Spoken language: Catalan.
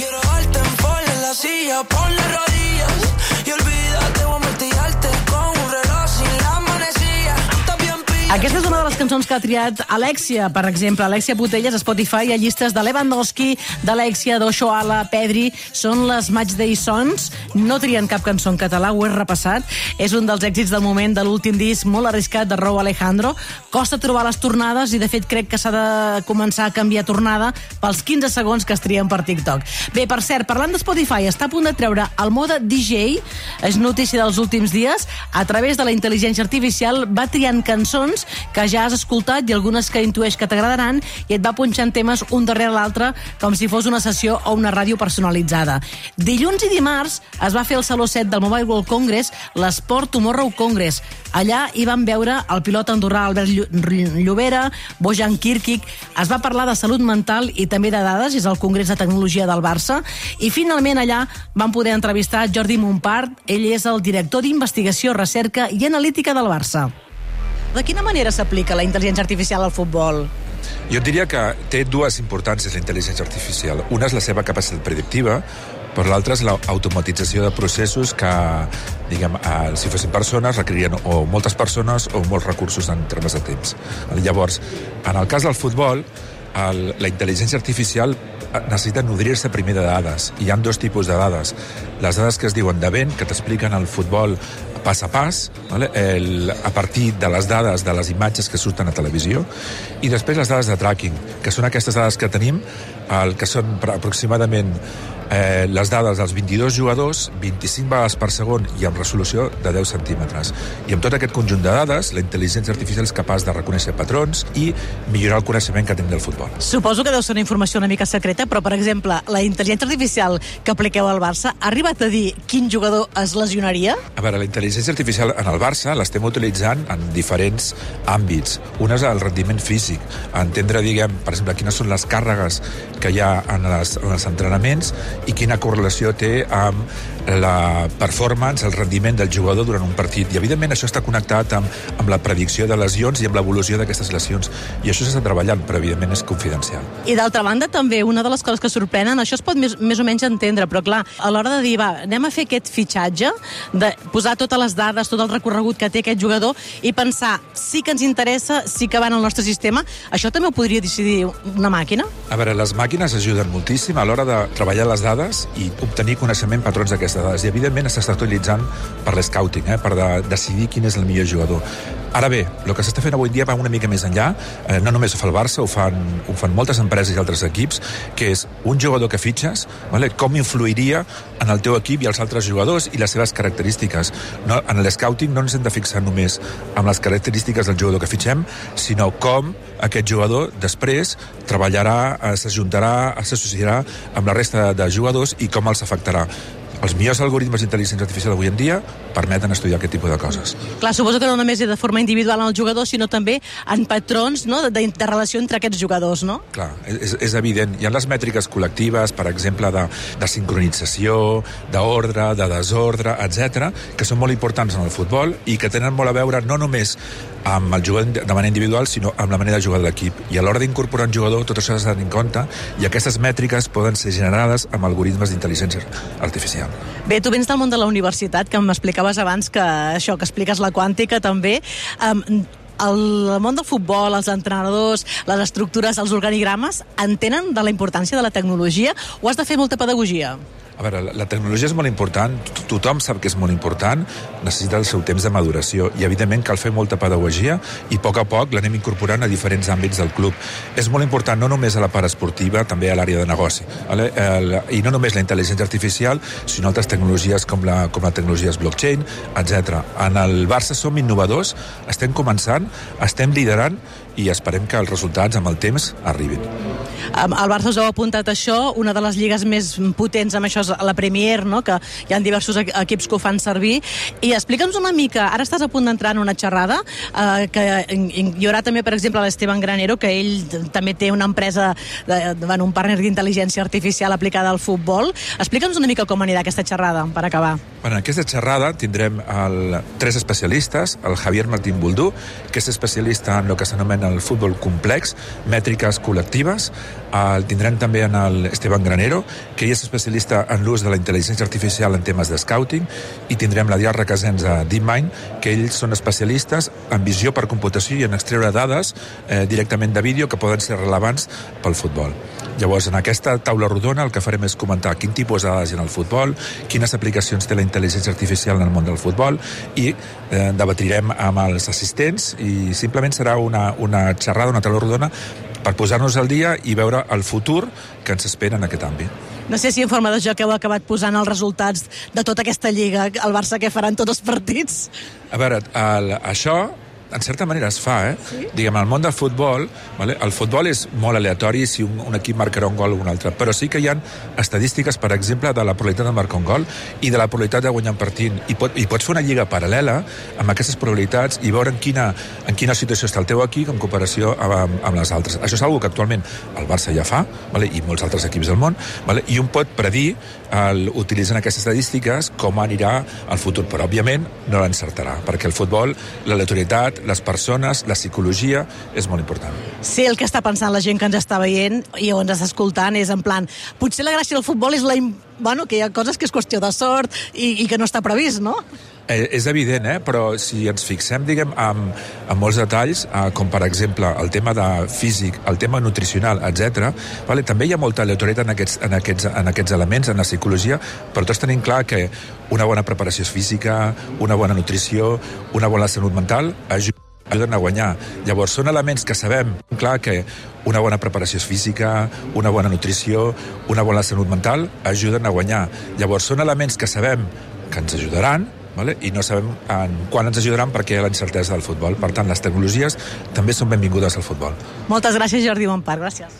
Quiero darte en en la silla, ponle rodillas Aquesta és una de les cançons que ha triat Alexia, per exemple. Alexia Putelles, a Spotify, hi ha llistes de Lewandowski, d'Alexia, d'Oshoala, Pedri. Són les Match Day Songs. No trien cap cançó en català, ho he repassat. És un dels èxits del moment de l'últim disc molt arriscat de Rou Alejandro. Costa trobar les tornades i, de fet, crec que s'ha de començar a canviar tornada pels 15 segons que es trien per TikTok. Bé, per cert, parlant de Spotify, està a punt de treure el mode DJ, és notícia dels últims dies, a través de la intel·ligència artificial va triant cançons que ja has escoltat i algunes que intueix que t'agradaran i et va punxant temes un darrere l'altre com si fos una sessió o una ràdio personalitzada. Dilluns i dimarts es va fer el Saló 7 del Mobile World Congress l'Sport Tomorrow Congress. Allà hi van veure el pilot andorrà Albert Llo- Llobera, Bojan Kirkic, es va parlar de salut mental i també de dades, és el Congrés de Tecnologia del Barça, i finalment allà van poder entrevistar Jordi Montpart, ell és el director d'Investigació, Recerca i Analítica del Barça. De quina manera s'aplica la intel·ligència artificial al futbol? Jo et diria que té dues importàncies la intel·ligència artificial. Una és la seva capacitat predictiva, però l'altra és l'automatització de processos que, diguem, eh, si fossin persones, requeririen o moltes persones o molts recursos en termes de temps. Llavors, en el cas del futbol, el, la intel·ligència artificial eh, necessita nodrir-se primer de dades. Hi han dos tipus de dades. Les dades que es diuen de vent, que t'expliquen el futbol pas a pas, vale? el, a partir de les dades de les imatges que surten a televisió, i després les dades de tracking, que són aquestes dades que tenim, el que són aproximadament eh, les dades dels 22 jugadors, 25 vegades per segon i amb resolució de 10 centímetres. I amb tot aquest conjunt de dades, la intel·ligència artificial és capaç de reconèixer patrons i millorar el coneixement que tenim del futbol. Suposo que deu ser una informació una mica secreta, però, per exemple, la intel·ligència artificial que apliqueu al Barça ha arribat a dir quin jugador es lesionaria? A veure, la intel·ligència artificial en el Barça l'estem utilitzant en diferents àmbits. Un és el rendiment físic, entendre, diguem, per exemple, quines són les càrregues que hi ha en, les, en els entrenaments i quina correlació té amb la performance, el rendiment del jugador durant un partit. I, evidentment, això està connectat amb, amb la predicció de lesions i amb l'evolució d'aquestes lesions. I això s'està treballant, però, evidentment, és confidencial. I d'altra banda, també, una de les coses que sorprenen, això es pot més, més o menys entendre, però clar, a l'hora de dir, va, anem a fer aquest fitxatge, de posar totes les dades, tot el recorregut que té aquest jugador i pensar, sí que ens interessa, sí que va en el nostre sistema, això també ho podria decidir una màquina? A veure, les màquines ajuden moltíssim a l'hora de treballar les dades i obtenir coneixement patrons d'aquestes dades. I, evidentment, s'està utilitzant per l'escouting, eh, per de, decidir quin és el millor jugador. Ara bé, el que s'està fent avui dia va una mica més enllà, eh, no només ho fa el Barça, ho fan, ho fan moltes empreses i altres equips, que és un jugador que fitxes, vale, com influiria en el teu equip i els altres jugadors i les seves característiques. No, en l'escouting no ens hem de fixar només en les característiques del jugador que fitxem, sinó com aquest jugador després treballarà, eh, s'ajuntarà, s'associarà amb la resta de jugadors i com els afectarà. Els millors algoritmes d'intel·ligència artificial avui en dia permeten estudiar aquest tipus de coses. Clar, suposo que no només és de forma individual en el jugador, sinó també en patrons no, de, de relació entre aquests jugadors, no? Clar, és, és evident. Hi ha les mètriques col·lectives, per exemple, de, de sincronització, d'ordre, de desordre, etc, que són molt importants en el futbol i que tenen molt a veure no només amb el jugador de manera individual, sinó amb la manera de jugar de l'equip. I a l'hora d'incorporar un jugador, tot això s'ha de tenir en compte i aquestes mètriques poden ser generades amb algoritmes d'intel·ligència artificial. Bé, tu vens del món de la universitat, que m'explicaves abans que això, que expliques la quàntica també. Um, el món del futbol, els entrenadors, les estructures, els organigrames, entenen de la importància de la tecnologia o has de fer molta pedagogia? A veure, la, tecnologia és molt important, to- tothom sap que és molt important, necessita el seu temps de maduració i evidentment cal fer molta pedagogia i a poc a poc l'anem incorporant a diferents àmbits del club. És molt important no només a la part esportiva, també a l'àrea de negoci. El, I no només la intel·ligència artificial, sinó altres tecnologies com la, com la tecnologia blockchain, etc. En el Barça som innovadors, estem començant, estem liderant i esperem que els resultats amb el temps arribin. El Barça us heu apuntat això, una de les lligues més potents amb això és la Premier, no? que hi ha diversos equ- equips que ho fan servir. I explica'ns una mica, ara estàs a punt d'entrar en una xerrada, uh, que hi haurà també, per exemple, l'Esteban Granero, que ell també té una empresa, de, bueno, un partner d'intel·ligència artificial aplicada al futbol. Explica'ns una mica com anirà aquesta xerrada, per acabar. En aquesta xerrada tindrem el, tres especialistes, el Javier Martín Buldú, que és especialista en el que s'anomena el futbol complex, mètriques col·lectives, el tindrem també en el Esteban Granero, que és especialista en l'ús de la intel·ligència artificial en temes de scouting, i tindrem la Diarra Casens a DeepMind, que ells són especialistes en visió per computació i en extreure dades eh, directament de vídeo que poden ser rellevants pel futbol. Llavors, en aquesta taula rodona el que farem és comentar quin tipus de dades hi ha en el futbol, quines aplicacions té la intel·ligència artificial en el món del futbol i eh, debatirem amb els assistents i simplement serà una, una xerrada, una taula rodona per posar-nos al dia i veure el futur que ens espera en aquest àmbit. No sé si en forma de joc heu acabat posant els resultats de tota aquesta lliga, el Barça que faran tots els partits. A veure, el, això en certa manera es fa, eh? Sí? Diguem, al món del futbol, vale? el futbol és molt aleatori si un, un equip marcarà un gol o un altre, però sí que hi ha estadístiques, per exemple, de la probabilitat de marcar un gol i de la probabilitat de guanyar un partit. I, pot, i pots fer una lliga paral·lela amb aquestes probabilitats i veure en quina, en quina situació està el teu equip en comparació amb, amb les altres. Això és una que actualment el Barça ja fa, vale? i molts altres equips del món, vale? i un pot predir, el, utilitzant aquestes estadístiques, com anirà el futur, però òbviament no l'encertarà, perquè el futbol, l'aleatorietat, les persones, la psicologia, és molt important. Sí, el que està pensant la gent que ens està veient i o ens està escoltant és en plan, potser la gràcia del futbol és la... Bueno, que hi ha coses que és qüestió de sort i, i que no està previst, no? Eh, és evident, eh? però si ens fixem, diguem, en, en molts detalls, eh, com per exemple el tema de físic, el tema nutricional, etc. Vale? també hi ha molta aleatorietat en aquests, en, aquests, en aquests elements, en la psicologia, però tots tenim clar que una bona preparació física, una bona nutrició, una bona salut mental ajuda ajuden a guanyar. Llavors, són elements que sabem, clar, que una bona preparació física, una bona nutrició, una bona salut mental ajuden a guanyar. Llavors, són elements que sabem que ens ajudaran, vale? i no sabem en quan ens ajudaran perquè hi ha la incertesa del futbol. Per tant, les tecnologies també són benvingudes al futbol. Moltes gràcies, Jordi Montpar. Gràcies.